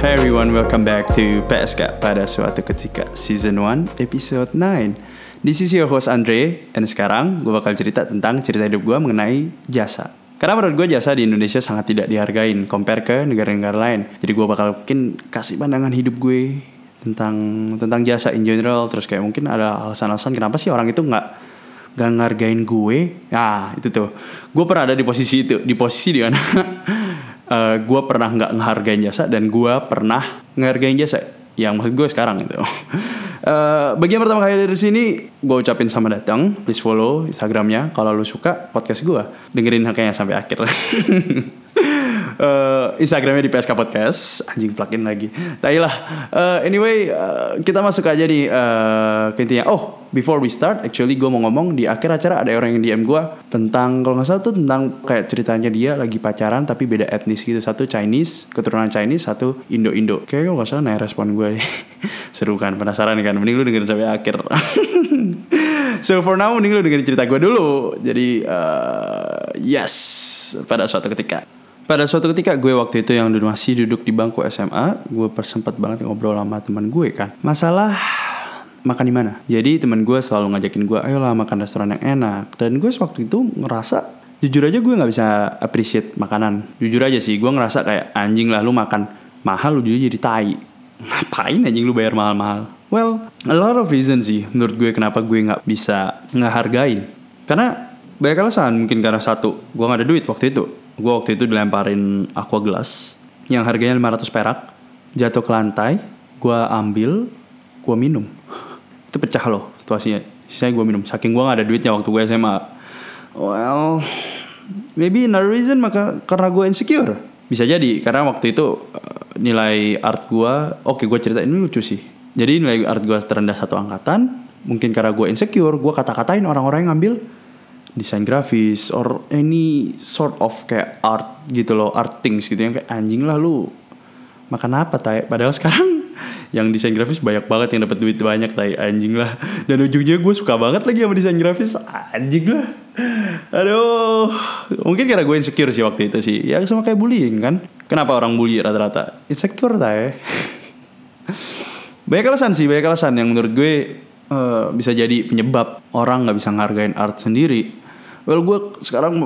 Hey everyone, welcome back to PSK pada suatu ketika season 1 episode 9 This is your host Andre And sekarang gue bakal cerita tentang cerita hidup gue mengenai jasa. Karena menurut gue jasa di Indonesia sangat tidak dihargain Compare ke negara-negara lain. Jadi gue bakal mungkin kasih pandangan hidup gue Tentang tentang jasa in general Terus kayak mungkin ada alasan-alasan kenapa sih orang itu nggak gak ngargain gue. Nah itu tuh. Gue pernah ada di posisi itu Di posisi di mana uh, gue pernah nggak ngehargain jasa dan gue pernah ngehargain jasa yang maksud gue sekarang gitu. Uh, bagi yang pertama kali dari sini, gue ucapin sama datang. Please follow Instagramnya kalau lu suka podcast gue. Dengerin haknya sampai akhir. uh, Instagramnya di PSK Podcast. Anjing plugin lagi. Lah uh, anyway uh, kita masuk aja nih uh, ke intinya. Oh before we start actually gue mau ngomong di akhir acara ada orang yang DM gue tentang kalau nggak salah tuh tentang kayak ceritanya dia lagi pacaran tapi beda etnis gitu. Satu Chinese keturunan Chinese satu Indo Indo kayak kalau nggak salah nanya respon gue seru kan penasaran kan? Mending lu dengerin sampai akhir. So for now mending lu dengerin cerita gue dulu. Jadi uh, yes pada suatu ketika pada suatu ketika gue waktu itu yang masih duduk di bangku SMA, gue persempat banget ngobrol sama teman gue kan. Masalah makan di mana. Jadi teman gue selalu ngajakin gue, ayolah makan restoran yang enak. Dan gue waktu itu ngerasa jujur aja gue nggak bisa appreciate makanan. Jujur aja sih, gue ngerasa kayak anjing lah lu makan mahal lu juga jadi tai. Ngapain anjing lu bayar mahal-mahal? Well, a lot of reasons sih menurut gue kenapa gue nggak bisa ngehargain. Karena banyak alasan mungkin karena satu, gue gak ada duit waktu itu gue waktu itu dilemparin aqua gelas yang harganya 500 perak. Jatuh ke lantai gue ambil gue minum. Itu pecah loh situasinya. Saya gue minum. Saking gue gak ada duitnya waktu gue SMA well maybe another reason maka karena gue insecure. Bisa jadi karena waktu itu eh, nilai art gue oke okay, gue cerita ini lucu sih. Jadi nilai art gue terendah satu angkatan. Mungkin karena gue insecure gue kata-katain orang-orang yang ngambil desain grafis or any sort of kayak art gitu loh art things gitu yang kayak anjing lah lu makan apa tay padahal sekarang yang desain grafis banyak banget yang dapat duit banyak tay anjing lah. Dan ujungnya gue suka banget lagi sama desain grafis. Anjing lah. Aduh. Mungkin karena gue insecure sih waktu itu sih. Ya sama kayak bullying kan? Kenapa orang bully rata-rata? Insecure tay banyak alasan sih banyak alasan. Yang menurut gue uh, bisa jadi penyebab orang nggak bisa ngargain art sendiri well gue sekarang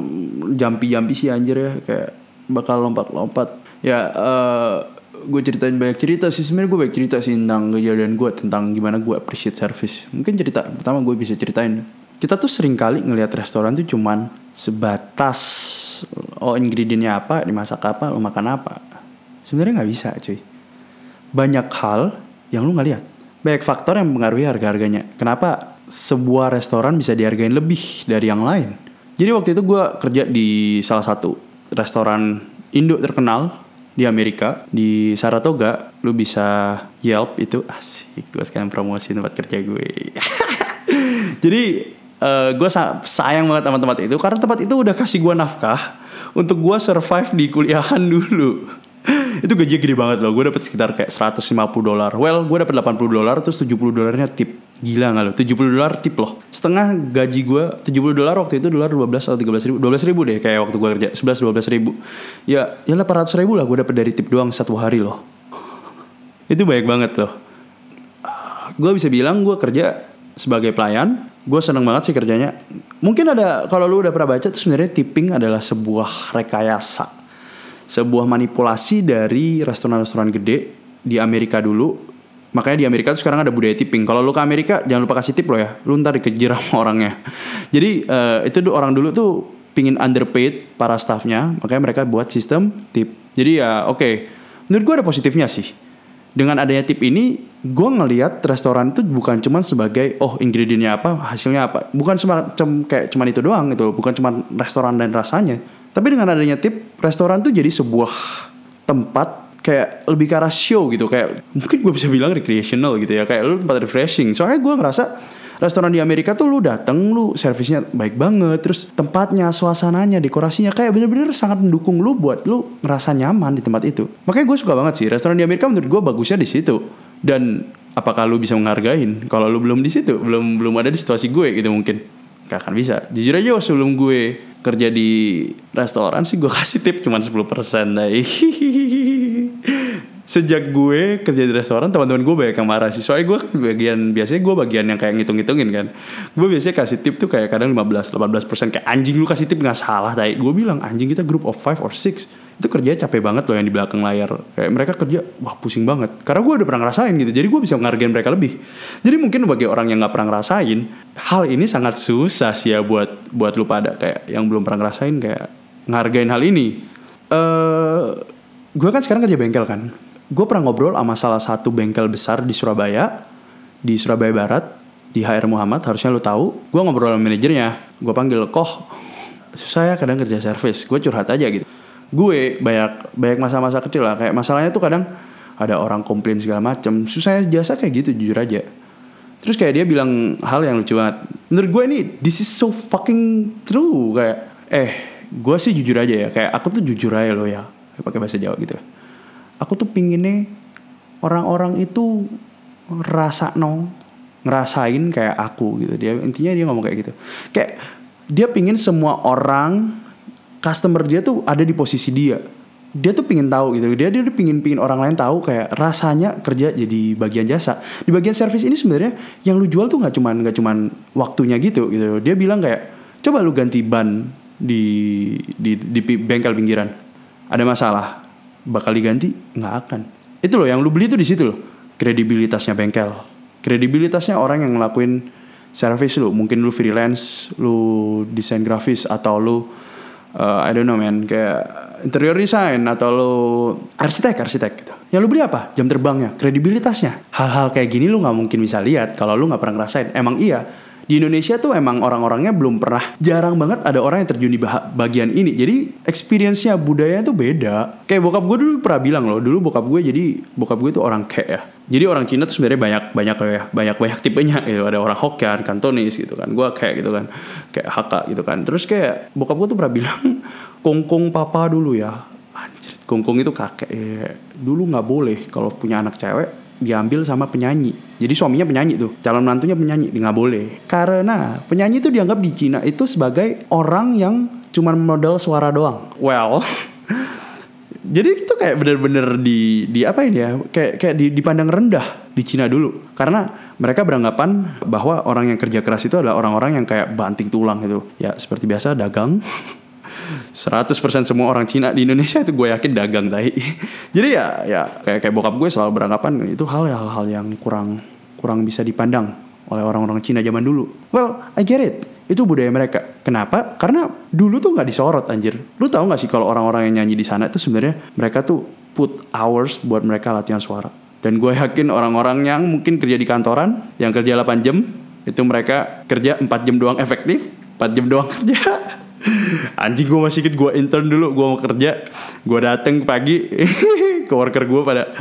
jampi-jampi sih anjir ya. Kayak bakal lompat-lompat. Ya uh, eh, gue ceritain banyak cerita sih. Sebenarnya gue banyak cerita sih tentang kejadian gue tentang gimana gue appreciate service. Mungkin cerita pertama gue bisa ceritain. Kita tuh sering kali ngelihat restoran tuh cuman sebatas oh ingredientnya apa dimasak apa lo makan apa. Sebenarnya nggak bisa cuy. Banyak hal yang lu nggak lihat. Banyak faktor yang mempengaruhi harga harganya kenapa sebuah restoran bisa dihargain lebih dari yang lain jadi waktu itu gue kerja di salah satu restoran Indo terkenal di Amerika di Saratoga. Lu bisa Yelp itu. Asik gue sekarang promosi tempat kerja gue. Jadi uh, gue sayang banget sama tempat itu karena tempat itu udah kasih gue nafkah untuk gue survive di kuliahan dulu itu gaji gede banget loh gue dapet sekitar kayak 150 dolar well gue dapet 80 dolar terus 70 dolarnya tip Gila gak lo? 70 dolar tip loh. Setengah gaji gue 70 dolar waktu itu dolar 12 atau 13 ribu. 12 ribu deh kayak waktu gue kerja. 11 12 ribu. Ya ya 800 ribu lah gue dapet dari tip doang satu hari loh. itu banyak banget loh. Gue bisa bilang gue kerja sebagai pelayan. Gue seneng banget sih kerjanya. Mungkin ada kalau lu udah pernah baca tuh sebenarnya tipping adalah sebuah rekayasa. Sebuah manipulasi dari restoran-restoran gede di Amerika dulu Makanya di Amerika tuh sekarang ada budaya tipping. Kalau lu ke Amerika jangan lupa kasih tip lo ya. Lu ntar dikejar sama orangnya. Jadi uh, itu orang dulu tuh pingin underpaid para staffnya. Makanya mereka buat sistem tip. Jadi ya oke. Okay. Menurut gue ada positifnya sih. Dengan adanya tip ini, gue ngelihat restoran itu bukan cuma sebagai oh ingredientnya apa, hasilnya apa. Bukan semacam kayak cuman itu doang gitu. Bukan cuma restoran dan rasanya. Tapi dengan adanya tip, restoran tuh jadi sebuah tempat kayak lebih ke arah show gitu. Kayak mungkin gue bisa bilang recreational gitu ya. Kayak lu tempat refreshing. Soalnya gue ngerasa restoran di Amerika tuh lu dateng lu servisnya baik banget. Terus tempatnya suasananya dekorasinya kayak bener-bener sangat mendukung lu buat lu ngerasa nyaman di tempat itu. Makanya gue suka banget sih. Restoran di Amerika menurut gue bagusnya di situ. Dan apakah lu bisa menghargain? Kalau lu belum di situ belum belum ada di situasi gue gitu mungkin. Gak akan bisa. Jujur aja sebelum gue kerja di restoran sih gue kasih tip cuma 10% deh sejak gue kerja di restoran teman-teman gue banyak yang marah sih. Soalnya gue bagian biasanya gue bagian yang kayak ngitung-ngitungin kan. Gue biasanya kasih tip tuh kayak kadang 15 18 persen. Kayak anjing lu kasih tip nggak salah tadi gue bilang anjing kita group of five or six. Itu kerja capek banget loh yang di belakang layar. Kayak mereka kerja wah pusing banget. Karena gue udah pernah ngerasain gitu. Jadi gue bisa menghargai mereka lebih. Jadi mungkin bagi orang yang nggak pernah ngerasain hal ini sangat susah sih ya buat buat lu pada kayak yang belum pernah ngerasain kayak ngargain hal ini. Eh uh, gue kan sekarang kerja bengkel kan gue pernah ngobrol sama salah satu bengkel besar di Surabaya di Surabaya Barat di HR Muhammad harusnya lo tahu. Gue ngobrol sama manajernya gue panggil koh susah ya kadang kerja service gue curhat aja gitu. Gue banyak banyak masa-masa kecil lah kayak masalahnya tuh kadang ada orang komplain segala macam susahnya jasa kayak gitu jujur aja. Terus kayak dia bilang hal yang lucu banget. Menurut gue ini this is so fucking true kayak eh gue sih jujur aja ya kayak aku tuh jujur aja lo ya pakai bahasa Jawa gitu aku tuh pinginnya orang-orang itu rasa no ngerasain kayak aku gitu. Dia intinya dia ngomong kayak gitu. Kayak dia pingin semua orang customer dia tuh ada di posisi dia. Dia tuh pingin tahu gitu. Dia dia tuh pingin pingin orang lain tahu kayak rasanya kerja jadi bagian jasa. Di bagian service ini sebenarnya yang lu jual tuh nggak cuman nggak cuman waktunya gitu gitu. Dia bilang kayak coba lu ganti ban di di di bengkel pinggiran. Ada masalah bakal diganti nggak akan. Itu loh yang lu beli tuh di situ loh. Kredibilitasnya bengkel. Kredibilitasnya orang yang ngelakuin service lu. Mungkin lu freelance lu desain grafis atau lu uh, I don't know man kayak interior design atau lu arsitek arsitek gitu. Yang lu beli apa? Jam terbangnya. Kredibilitasnya. Hal-hal kayak gini lu nggak mungkin bisa lihat kalau lu nggak pernah ngerasain. Emang iya di Indonesia tuh emang orang-orangnya belum pernah jarang banget ada orang yang terjun di bagian ini. Jadi experience-nya budayanya tuh beda. Kayak bokap gue dulu pernah bilang loh dulu bokap gue jadi bokap gue tuh orang kayak ya. Jadi orang Cina tuh sebenarnya banyak banyak ya banyak banyak tipenya gitu. Ada orang Hokkien Kantonis gitu kan gue kayak gitu kan kayak Hakka gitu kan. Terus kayak bokap gue tuh pernah bilang kongkong papa dulu ya. Anjir kongkong itu kakek ya. dulu nggak boleh kalau punya anak cewek diambil sama penyanyi. Jadi suaminya penyanyi tuh, calon menantunya penyanyi, nggak boleh. Karena penyanyi itu dianggap di Cina itu sebagai orang yang cuma modal suara doang. Well, jadi itu kayak bener-bener di di apa ini ya? Kayak kayak di, dipandang rendah di Cina dulu. Karena mereka beranggapan bahwa orang yang kerja keras itu adalah orang-orang yang kayak banting tulang gitu. Ya seperti biasa dagang 100% semua orang Cina di Indonesia itu gue yakin dagang tai. Jadi ya ya kayak kayak bokap gue selalu beranggapan itu hal hal-hal yang kurang kurang bisa dipandang oleh orang-orang Cina zaman dulu. Well, I get it. Itu budaya mereka. Kenapa? Karena dulu tuh nggak disorot anjir. Lu tahu nggak sih kalau orang-orang yang nyanyi di sana itu sebenarnya mereka tuh put hours buat mereka latihan suara. Dan gue yakin orang-orang yang mungkin kerja di kantoran, yang kerja 8 jam, itu mereka kerja 4 jam doang efektif, 4 jam doang kerja. Anjing gue masih ikut gue intern dulu gue mau kerja. Gue dateng pagi ke worker gue pada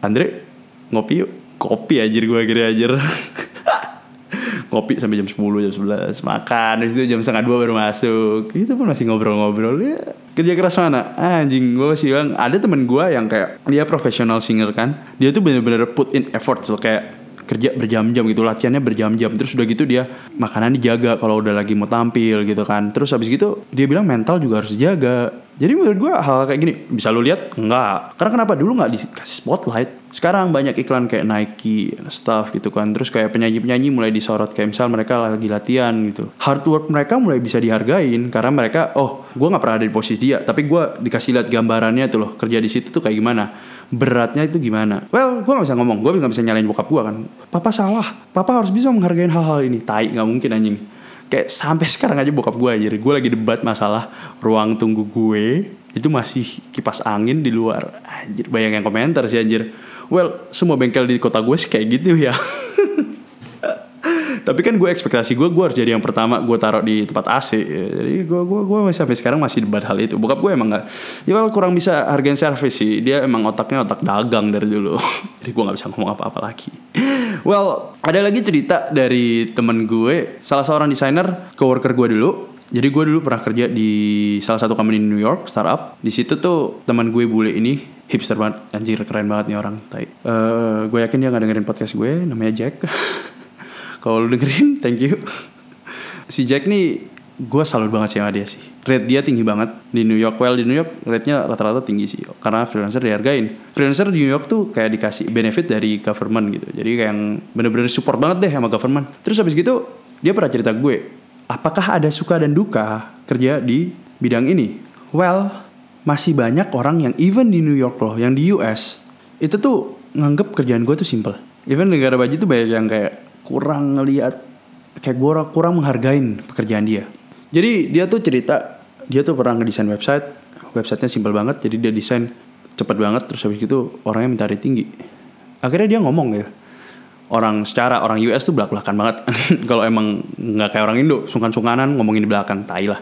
Andre ngopi yuk. Kopi aja gue akhirnya aja Kopi sampai jam 10 jam 11 Makan itu jam setengah dua baru masuk. Itu pun masih ngobrol-ngobrol. Ya Kerja keras mana? Anjing gue masih bilang Ada temen gue yang kayak Dia profesional singer kan. Dia tuh bener-bener put in effort so, Kayak kerja berjam-jam gitu latihannya berjam-jam. Terus udah gitu dia makanan dijaga kalau udah lagi mau tampil gitu kan. Terus habis gitu dia bilang mental juga harus dijaga. Jadi menurut gue hal, kayak gini bisa lu lihat? Enggak. Karena kenapa dulu nggak dikasih spotlight? Sekarang banyak iklan kayak Nike stuff gitu kan. Terus kayak penyanyi-penyanyi mulai disorot. Kayak misal mereka lagi latihan gitu. Hard work mereka mulai bisa dihargain karena mereka oh gue nggak pernah ada di posisi dia. Tapi gue dikasih lihat gambarannya tuh loh kerja di situ tuh kayak gimana beratnya itu gimana? Well gue nggak bisa ngomong. Gue nggak bisa nyalain bokap gue kan. Papa salah. Papa harus bisa menghargai hal-hal ini. Tai nggak mungkin anjing. Kayak sampai sekarang aja bokap gue aja gue lagi debat masalah ruang tunggu gue. Itu masih kipas angin di luar. Anjir bayang yang komentar sih anjir. Well semua bengkel di kota gue sih kayak gitu ya tapi kan gue ekspektasi gue gue harus jadi yang pertama gue taruh di tempat AC jadi gue gue gue sampai sekarang masih debat hal itu bokap gue emang nggak ya well, kurang bisa hargain servis sih dia emang otaknya otak dagang dari dulu jadi gue nggak bisa ngomong apa-apa lagi well ada lagi cerita dari temen gue salah seorang desainer coworker gue dulu jadi gue dulu pernah kerja di salah satu company di New York startup. Di situ tuh teman gue bule ini hipster banget, anjir keren banget nih orang. Tai. Uh, gue yakin dia nggak dengerin podcast gue, namanya Jack. Kalau lu dengerin, thank you. Si Jack nih gue salut banget sih sama dia sih. Rate dia tinggi banget di New York. Well di New York rate-nya rata-rata tinggi sih. Karena freelancer dihargain. Freelancer di New York tuh kayak dikasih benefit dari government gitu. Jadi kayak yang bener-bener support banget deh sama government. Terus habis gitu dia pernah cerita gue, apakah ada suka dan duka kerja di bidang ini? Well, masih banyak orang yang even di New York loh, yang di US itu tuh nganggep kerjaan gue tuh simple. Even negara baju tuh banyak yang kayak kurang ngeliat kayak gue kurang menghargain pekerjaan dia. Jadi dia tuh cerita dia tuh pernah ngedesain website, websitenya simpel banget, jadi dia desain cepet banget terus habis itu orangnya minta rate tinggi. Akhirnya dia ngomong ya, orang secara orang US tuh belak belakan banget. Kalau emang nggak kayak orang Indo, sungkan-sungkanan ngomongin di belakang, tai lah.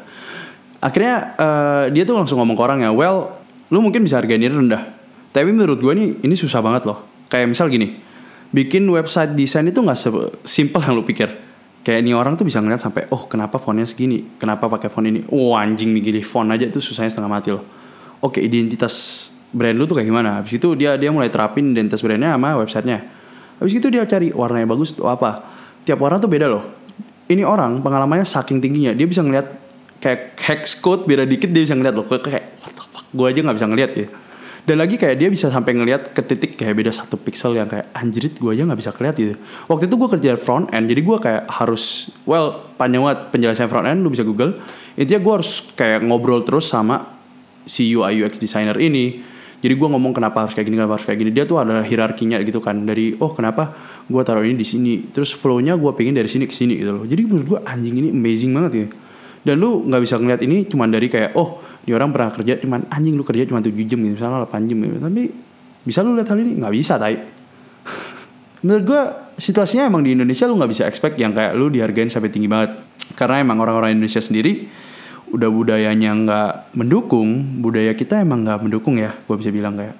Akhirnya uh, dia tuh langsung ngomong ke orang ya, well, lu mungkin bisa hargain rendah. Tapi menurut gue nih ini susah banget loh. Kayak misal gini, bikin website desain itu nggak simpel yang lu pikir. Kayak ini orang tuh bisa ngeliat sampai oh kenapa fontnya segini? Kenapa pakai font ini? Oh anjing milih font aja itu susahnya setengah mati loh. Oke identitas brand lu tuh kayak gimana? Habis itu dia dia mulai terapin identitas brandnya sama websitenya. Habis itu dia cari warnanya bagus atau apa. Tiap warna tuh beda loh. Ini orang pengalamannya saking tingginya. Dia bisa ngeliat kayak hex code beda dikit dia bisa ngeliat loh. Kayak what the fuck? Gue aja nggak bisa ngeliat ya dan lagi kayak dia bisa sampai ngelihat ke titik kayak beda satu pixel yang kayak anjrit gue aja nggak bisa keliat gitu. Waktu itu gue kerja front end jadi gue kayak harus well panjang banget penjelasan front end lu bisa google. Intinya gue harus kayak ngobrol terus sama si UI UX designer ini. Jadi gue ngomong kenapa harus kayak gini kenapa harus kayak gini. Dia tuh ada hierarkinya gitu kan dari oh kenapa gue taruh ini di sini? Terus flownya gue pengen dari sini ke sini gitu loh. Jadi menurut gue anjing ini amazing banget ya dan lu nggak bisa ngeliat ini cuma dari kayak oh di orang pernah kerja cuman anjing lu kerja cuma 7 jam gitu misalnya 8 jam gitu. Tapi bisa lu lihat hal ini? Nggak bisa tai. Menurut gue situasinya emang di Indonesia lu nggak bisa expect yang kayak lu dihargain sampai tinggi banget. Karena emang orang-orang Indonesia sendiri udah budayanya nggak mendukung budaya kita emang nggak mendukung ya gue bisa bilang kayak.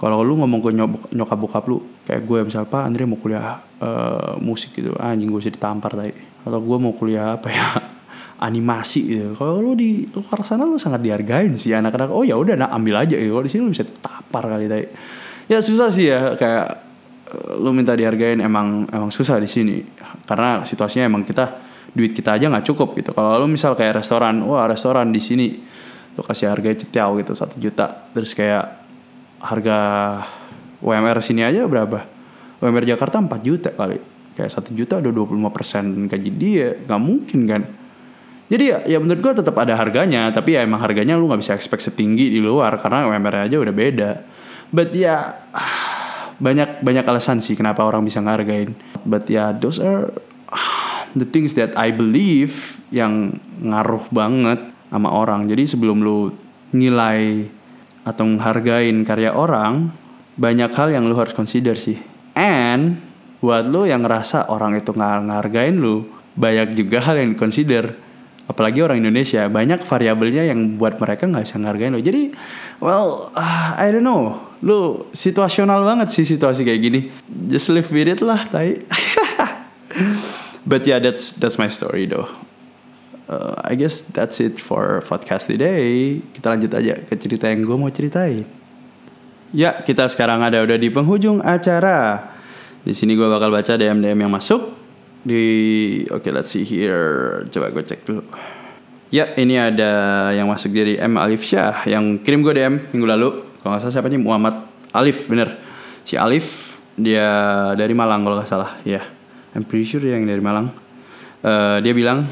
Kalau lu ngomong ke nyokap bokap lu kayak gue misal pak Andre mau kuliah uh, musik gitu. Anjing gue bisa ditampar tadi atau gue mau kuliah apa ya animasi gitu. Kalau lu di luar sana lu sangat dihargain sih anak-anak. Oh ya udah nak ambil aja gitu. Kalau di sini lu bisa tapar kali tadi. Ya susah sih ya kayak eh, lu minta dihargain emang emang susah di sini karena situasinya emang kita duit kita aja nggak cukup gitu. Kalau lu misal kayak restoran, wah restoran di sini lu kasih harga cetiau gitu satu juta, terus kayak harga UMR sini aja berapa? UMR Jakarta 4 juta kali. Kayak satu juta udah 25% gaji dia, nggak mungkin kan? Jadi ya, ya menurut gue tetap ada harganya, tapi ya emang harganya lu nggak bisa expect setinggi di luar karena UMR aja udah beda. But ya banyak banyak alasan sih kenapa orang bisa ngargain. But ya those are the things that I believe yang ngaruh banget sama orang. Jadi sebelum lu nilai atau menghargain karya orang, banyak hal yang lu harus consider sih. And buat lu yang ngerasa orang itu nggak ngargain lu, banyak juga hal yang consider apalagi orang Indonesia banyak variabelnya yang buat mereka nggak bisa ngargain lo. Jadi well uh, I don't know. Lo situasional banget sih situasi kayak gini. Just live with it lah tai. But yeah that's that's my story though. Uh, I guess that's it for podcast today. Kita lanjut aja ke cerita yang gue mau ceritain. Ya kita sekarang ada udah di penghujung acara. Di sini gue bakal baca DM DM yang masuk di oke okay, let's see here. Coba gue cek dulu. Ya ini ada yang masuk dari M Alif Syah yang kirim gue DM minggu lalu. Kalau nggak salah siapa nih? Muhammad Alif bener. Si Alif dia dari Malang kalau nggak salah ya. I'm pretty sure yang dari Malang. Uh, dia bilang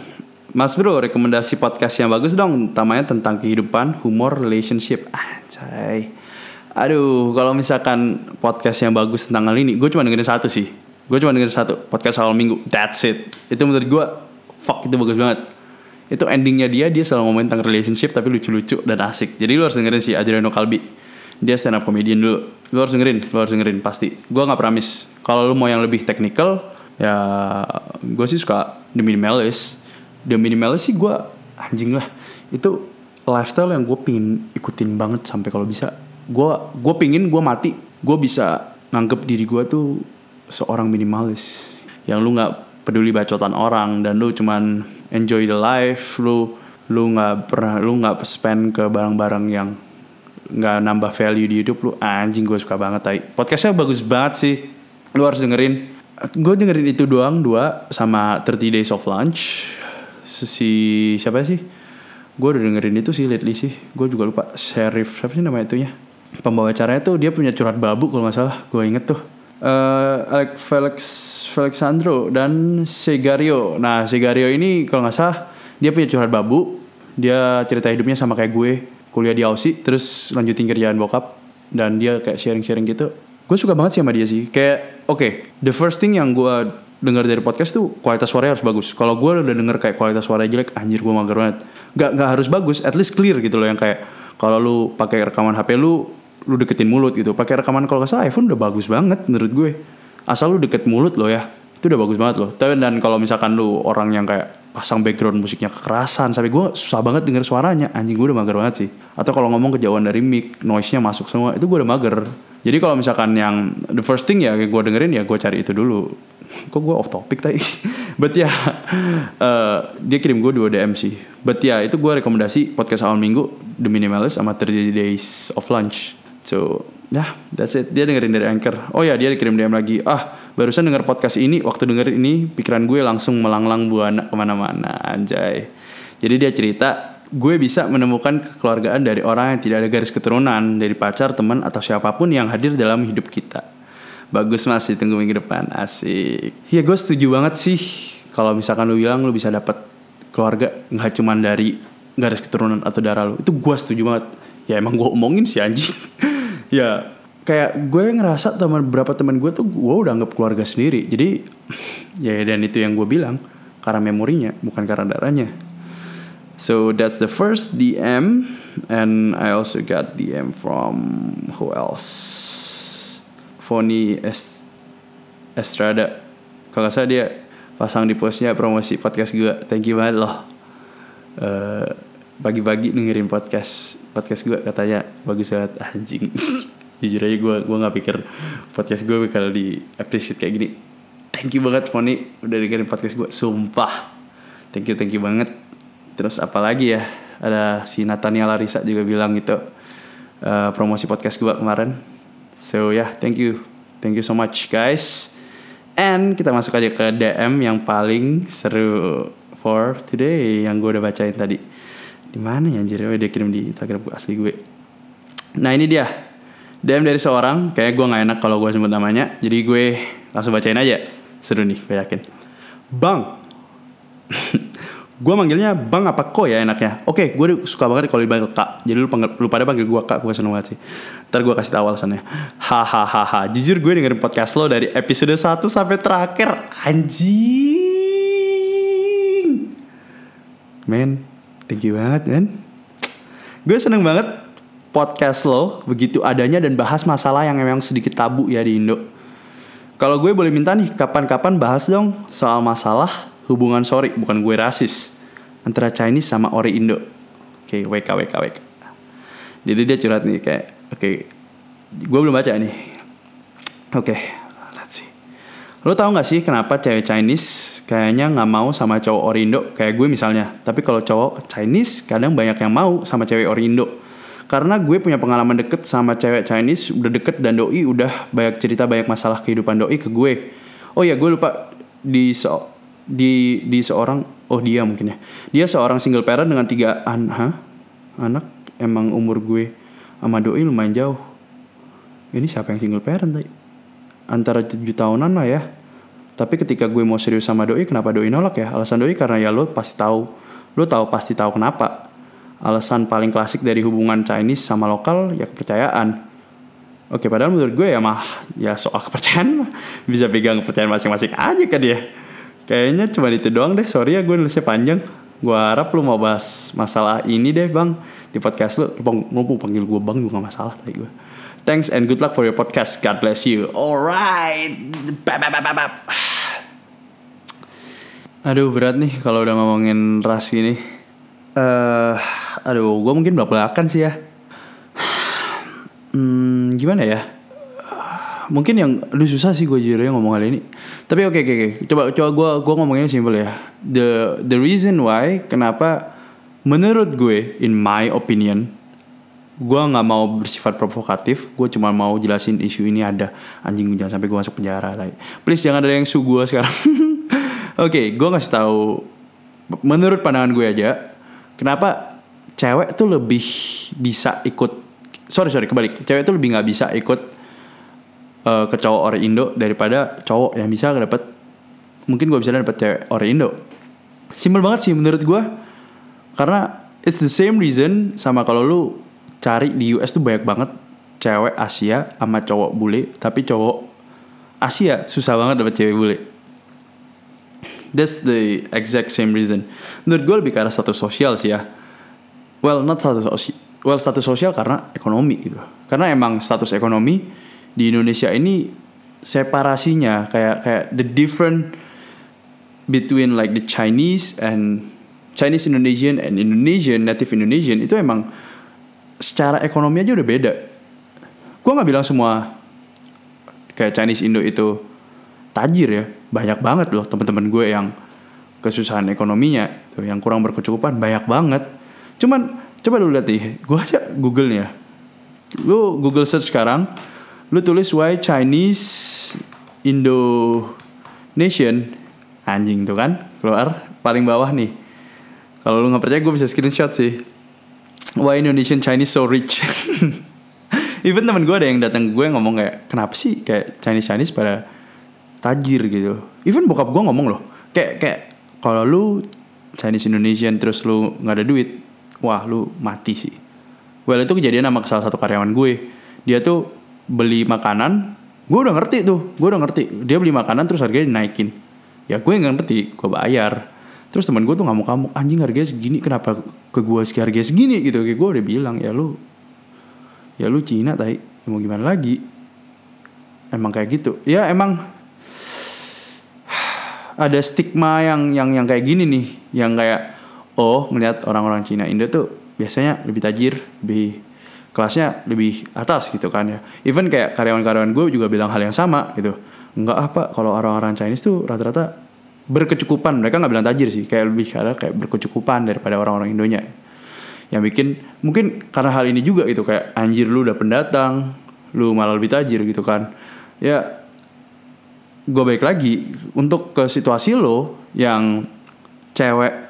Mas bro rekomendasi podcast yang bagus dong Utamanya tentang kehidupan, humor, relationship. Anjay. Aduh kalau misalkan podcast yang bagus tentang hal ini Gue cuma dengerin satu sih gue cuma denger satu podcast awal minggu. That's it. Itu menurut gue fuck itu bagus banget. Itu endingnya dia dia selalu ngomongin tentang relationship tapi lucu-lucu dan asik. Jadi lu harus dengerin si Adriano Kalbi dia stand up comedian dulu. Lu harus dengerin lu harus dengerin pasti. Gue nggak promise kalau lu mau yang lebih technical ya gue sih suka The Minimalist. The Minimalist sih gue anjing lah. Itu lifestyle yang gue pingin ikutin banget sampai kalau bisa. Gue gue pingin gue mati. Gue bisa nganggep diri gue tuh seorang minimalis yang lu nggak peduli bacotan orang dan lu cuman enjoy the life lu lu nggak pernah lu nggak spend ke barang-barang yang nggak nambah value di hidup lu. Anjing gue suka banget tai. Podcastnya bagus banget sih. Lu harus dengerin. Gue dengerin itu doang dua sama 30 Days of Lunch. Si siapa sih? Gue udah dengerin itu sih lately sih. Gue juga lupa. Sheriff siapa sih nama itunya? Pembawa acaranya tuh dia punya curhat babu kalau nggak salah. Gue inget tuh Alex Felix Felixandro dan Segario. Nah Segario ini kalau nggak salah dia punya curhat babu. Dia cerita hidupnya sama kayak gue kuliah di Aussie terus lanjutin kerjaan bokap. Dan dia kayak sharing-sharing gitu. Gue suka banget sih sama dia sih. Kayak oke the first thing yang gue dengar dari podcast tuh kualitas suaranya harus bagus. Kalau gue udah denger kayak kualitas suara jelek anjir gue mager banget. Nggak nggak harus bagus at least clear gitu loh yang kayak kalau lu pakai rekaman HP lu lu deketin mulut gitu. Pakai rekaman kalau nggak salah iPhone udah bagus banget menurut gue. Asal lu deket mulut lo ya itu udah bagus banget loh tapi dan kalau misalkan lu orang yang kayak pasang background musiknya kekerasan sampai gue susah banget denger suaranya. Anjing gue udah mager banget sih. Atau kalau ngomong kejauhan dari mic noise nya masuk semua itu gue udah mager. Jadi kalau misalkan yang the first thing ya gue dengerin ya gue cari itu dulu. Kok gue off topic tadi? But ya eh, dia kirim gue dua DM sih. But ya itu gue rekomendasi podcast awal minggu The Minimalist sama 30 Days of Lunch so ya yeah, that's it. Dia dengerin dari Anchor. Oh ya dia dikirim DM lagi. Ah barusan denger podcast ini waktu denger ini pikiran gue langsung melanglang buana ke mana-mana anjay. Jadi dia cerita gue bisa menemukan kekeluargaan dari orang yang tidak ada garis keturunan dari pacar teman atau siapa pun yang hadir dalam hidup kita. Bagus mas. Ditunggu minggu depan. Asik. Ya gue setuju banget sih. Kalau misalkan lu bilang lu bisa dapat keluarga nggak cuman dari garis keturunan atau darah lu itu gue setuju banget. Ya emang gue omongin sih anjing ya kayak gue ngerasa teman beberapa teman gue tuh gue udah anggap keluarga sendiri. Jadi ya dan itu yang gue bilang karena memorinya bukan karena darahnya. So that's the first DM and I also got DM from who else? Foni Est Estrada. Kalau salah dia pasang di postnya promosi podcast gue. Thank you banget loh. Eh, pagi-pagi dengerin podcast podcast gue katanya bagus banget anjing. Jujur aja gue gue nggak pikir podcast gue bakal di appreciate kayak gini. Thank you banget Foni udah dengerin podcast gue sumpah. Thank you thank you banget. Terus apalagi ya? Ada si Natania Larissa juga bilang gitu eh, promosi podcast gue kemarin. So ya yeah, thank you. Thank you so much guys. And kita masuk aja ke DM yang paling seru for today yang gue udah bacain tadi di mana ya anjir? Dia kirim di Instagram gue asli gue. Nah ini dia. DM dari seorang kayak gue nggak enak kalau gue sebut namanya. Jadi gue langsung bacain aja. Seru nih gue yakin. Bang. Gue manggilnya bang apa kok ya enaknya. Oke gue suka banget kalau dipanggil kak. Jadi lu panggil lu pada panggil gue kak gue seneng banget sih. Ntar gue kasih tahu alasannya. Hahaha. Jujur gue dengerin podcast lo dari episode 1 sampai terakhir. Anjing. Men thank you banget men gue seneng banget podcast lo begitu adanya dan bahas masalah yang memang sedikit tabu ya di Indo kalau gue boleh minta nih kapan-kapan bahas dong soal masalah hubungan sorry bukan gue rasis antara Chinese sama ori Indo. Oke, WK WK WK. Jadi dia curhat nih kayak oke gue belum baca nih. Oke, see. Lo tau gak sih kenapa cewek Chinese kayaknya nggak mau sama cowok ori Indo kayak gue misalnya. Tapi kalau cowok Chinese kadang banyak yang mau sama cewek ori Indo. Karena gue punya pengalaman deket sama cewek Chinese udah deket dan doi udah banyak cerita banyak masalah kehidupan doi ke gue. Oh ya gue lupa di so di di seorang oh dia mungkin ya dia seorang single parent dengan tiga an anak emang umur gue sama doi lumayan jauh ini siapa yang single parent tadi antara tujuh tahunan lah ya tapi ketika gue mau serius sama doi kenapa doi nolak ya alasan doi karena ya lo pasti tahu lo tahu pasti tahu kenapa alasan paling klasik dari hubungan Chinese sama lokal ya kepercayaan Oke, padahal menurut gue ya mah ya soal kepercayaan bisa pegang kepercayaan masing-masing aja kan dia. Kayaknya cuma itu doang deh. Sorry ya gue nulisnya panjang. Gue harap lu mau bahas masalah ini deh bang di podcast lu. Lu panggil gue bang juga masalah tadi gue. Thanks and good luck for your podcast. God bless you. Alright. Aduh berat nih kalau udah ngomongin ras ini. Eh, uh, aduh, gue mungkin belak belakan sih ya. Hmm, gimana ya? Mungkin yang lu susah sih gue jujur ngomong kali ini. Tapi oke okay, oke. Okay, coba coba gue gue ngomongnya simpel ya. The the reason why kenapa menurut gue in my opinion gue nggak mau bersifat provokatif gue cuma mau jelasin isu ini ada. Anjing jangan sampai gue masuk penjara lagi please jangan ada yang su gue sekarang. Oke okay, gue ngasih tahu menurut pandangan gue aja kenapa cewek tuh lebih bisa ikut sorry sorry kebalik. Cewek tuh lebih nggak bisa ikut uh, ke cowok orang Indo daripada cowok yang bisa dapat mungkin gue bisa dapat cewek orang Indo. Simple banget sih menurut gue karena it's the same reason sama kalau lu cari di US tuh banyak banget cewek Asia sama cowok bule tapi cowok Asia susah banget dapet cewek bule. That's the exact same reason. Menurut gue lebih ke status sosial sih ya. Well not status sosial well status sosial karena ekonomi gitu. Karena emang status ekonomi di Indonesia ini separasinya kayak kayak the different between like the Chinese and Chinese Indonesian and Indonesian native Indonesian itu emang secara ekonomi aja udah beda. Gue nggak bilang semua kayak Chinese Indo itu tajir ya, banyak banget loh teman-teman gue yang kesusahan ekonominya, tuh yang kurang berkecukupan banyak banget. Cuman coba lu lihat nih, gue aja Google nya, lu Google search sekarang, lu tulis why Chinese Indonesian anjing tuh kan keluar paling bawah nih. Kalau lu nggak percaya gue bisa screenshot sih. Why Indonesian Chinese so rich? Even temen gue ada yang datang gue ngomong kayak kenapa sih kayak Chinese Chinese pada tajir gitu. Even bokap gue ngomong loh kayak kayak kalau lu Chinese Indonesian terus lu nggak ada duit, wah lu mati sih. Well itu kejadian sama salah satu karyawan gue. Dia tuh beli makanan, gue udah ngerti tuh, gue udah ngerti. Dia beli makanan terus harganya dinaikin. Ya gue nggak ngerti, gue bayar. Terus teman gue tuh ngamuk-ngamuk, anjing harganya segini, kenapa ke gue sih harganya segini gitu. Kayak gue udah bilang, ya lu, ya lu Cina tai, ya mau gimana lagi. Emang kayak gitu. Ya emang ada stigma yang yang yang kayak gini nih, yang kayak oh ngeliat orang-orang Cina Indo tuh biasanya lebih tajir, lebih kelasnya lebih atas gitu kan ya. Even kayak karyawan-karyawan gue juga bilang hal yang sama gitu. Enggak apa kalau orang-orang Chinese tuh rata-rata berkecukupan. Mereka nggak bilang tajir sih, kayak lebih karena kayak berkecukupan daripada orang-orang Indonya. Yang bikin mungkin karena hal ini juga gitu kayak anjir lu udah pendatang, lu malah lebih tajir gitu kan. Ya gue balik lagi untuk ke situasi lo yang cewek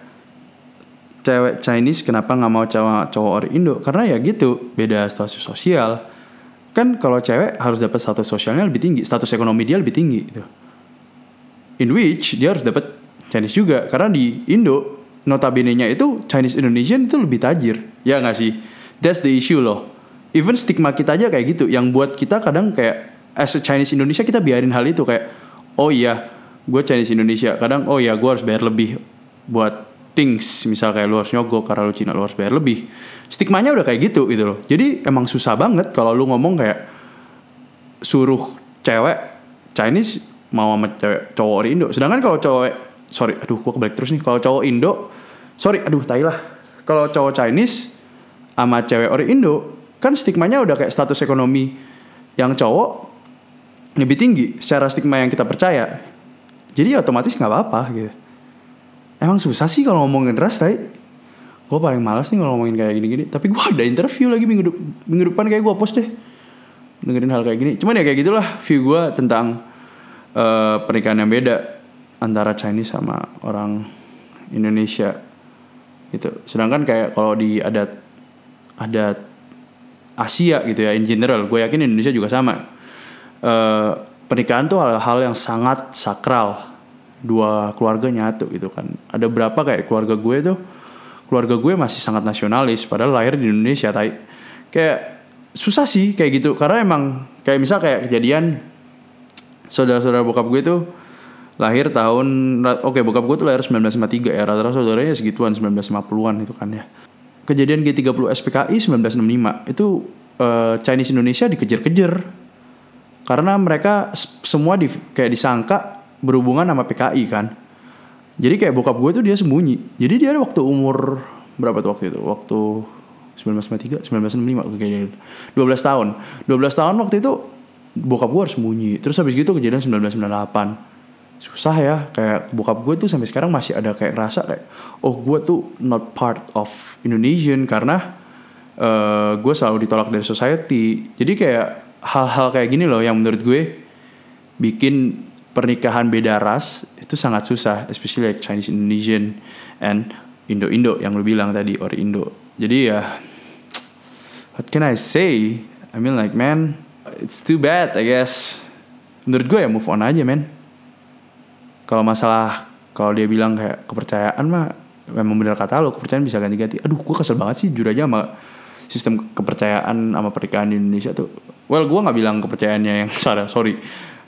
cewek Chinese kenapa nggak mau cowok cowok orang Indo? Karena ya gitu beda status sosial. Kan kalau cewek harus dapat status sosialnya lebih tinggi status ekonomi dia lebih tinggi gitu. In which dia harus dapat Chinese juga. Karena di Indo notabene-nya itu Chinese Indonesian itu lebih tajir. Ya nggak sih? That's the issue loh. Even stigma kita aja kayak gitu. Yang buat kita kadang kayak as a Chinese Indonesia kita biarin hal itu kayak oh iya gue Chinese Indonesia. Kadang oh iya gue harus bayar lebih buat things misal kayak lu harus nyogok karena lu Cina lu harus bayar lebih. Stigmanya udah kayak gitu gitu loh. Jadi emang susah banget kalau lu ngomong kayak suruh cewek Chinese mau sama cewek cowok Indo. Sedangkan kalau cowok sorry aduh gue kebalik terus nih. Kalau cowok Indo sorry aduh tai lah. Kalau cowok Chinese sama cewek orang Indo kan stigmanya udah kayak status ekonomi yang cowok lebih tinggi secara stigma yang kita percaya. Jadi otomatis nggak apa-apa gitu emang susah sih kalau ngomongin ras tadi gue paling malas nih kalau ngomongin kayak gini-gini. Tapi gue ada interview lagi minggu, minggu depan kayak gue post deh. Dengerin hal kayak gini. Cuman ya kayak gitulah view gue tentang uh, pernikahan yang beda antara Chinese sama orang Indonesia gitu. Sedangkan kayak kalau di adat adat Asia gitu ya in general gue yakin Indonesia juga sama. Uh, pernikahan tuh hal-hal yang sangat sakral dua keluarga nyatu gitu kan. Ada berapa kayak keluarga gue tuh keluarga gue masih sangat nasionalis padahal lahir di Indonesia tai. Kayak susah sih kayak gitu karena emang kayak misal kayak kejadian saudara-saudara bokap gue tuh lahir tahun oke okay, bokap gue tuh lahir 1953 ya rata-rata saudaranya segituan 1950-an itu kan ya. Kejadian G30 SPKI 1965 itu uh, Chinese Indonesia dikejar-kejar. Karena mereka semua di, kayak disangka berhubungan sama PKI kan. Jadi kayak bokap gue tuh dia sembunyi. Jadi dia waktu umur berapa tuh waktu itu? Waktu 1953 1965 kayaknya 12 tahun. 12 tahun waktu itu bokap gue harus sembunyi. Terus habis gitu kejadian 1998 susah ya kayak bokap gue tuh sampai sekarang masih ada kayak rasa kayak oh gue tuh not part of Indonesian karena uh, gue selalu ditolak dari society. Jadi kayak hal-hal kayak gini loh yang menurut gue bikin pernikahan beda ras itu sangat susah, especially like Chinese Indonesian and Indo Indo yang lu bilang tadi or Indo. Jadi ya, what can I say? I mean like man, it's too bad I guess. Menurut gue ya move on aja man. Kalau masalah kalau dia bilang kayak kepercayaan mah memang benar kata lo kepercayaan bisa ganti-ganti. Aduh gue kesel banget sih jujur aja sama sistem kepercayaan sama pernikahan di Indonesia tuh. Well gue nggak bilang kepercayaannya yang salah sorry.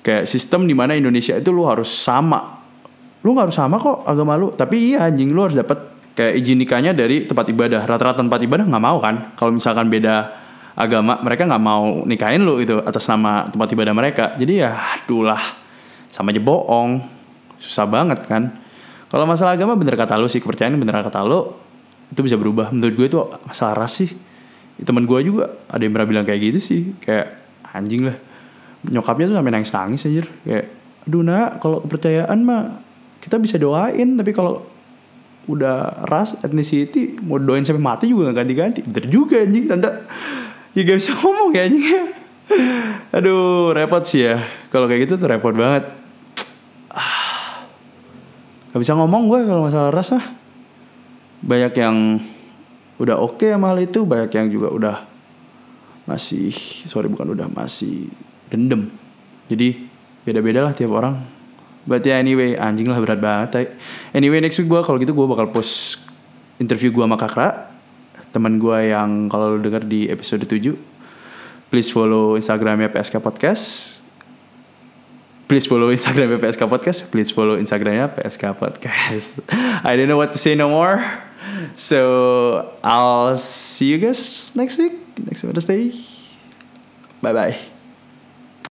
Kayak sistem di mana Indonesia itu lo harus sama. Lu nggak harus sama kok agama lu. Tapi iya anjing lu harus dapat kayak izin nikahnya dari tempat ibadah. Rata-rata tempat ibadah nggak mau kan. Kalau misalkan beda agama mereka nggak mau nikahin lu itu atas nama tempat ibadah mereka. Jadi ya aduh lah sama aja bohong susah banget kan kalau masalah agama bener kata lo sih kepercayaan bener kata lo itu bisa berubah menurut gue itu masalah ras sih teman gue juga ada yang pernah bilang kayak gitu sih kayak anjing lah nyokapnya tuh sampai nangis nangis aja kayak aduh nak kalau kepercayaan mah kita bisa doain tapi kalau udah ras ethnicity mau doain sampai mati juga gak ganti-ganti. Bener juga anjing tante. Ya gak bisa ngomong ya anjing. Aduh repot sih ya. Kalau kayak gitu tuh repot banget. Gak bisa ngomong gue kalau masalah ras lah. Banyak yang udah oke okay sama hal itu, banyak yang juga udah masih sorry bukan udah masih dendam. Jadi beda-beda lah tiap orang. But ya anyway anjing lah berat banget. Anyway next week gue kalau gitu gue bakal post interview gue sama kakak teman gue yang kalau lo denger di episode 7 please follow instagramnya PSK Podcast please follow Instagram PSK Podcast. Please follow Instagramnya PSK Podcast. I don't know what to say no more. So I'll see you guys next week, next Wednesday. Bye bye.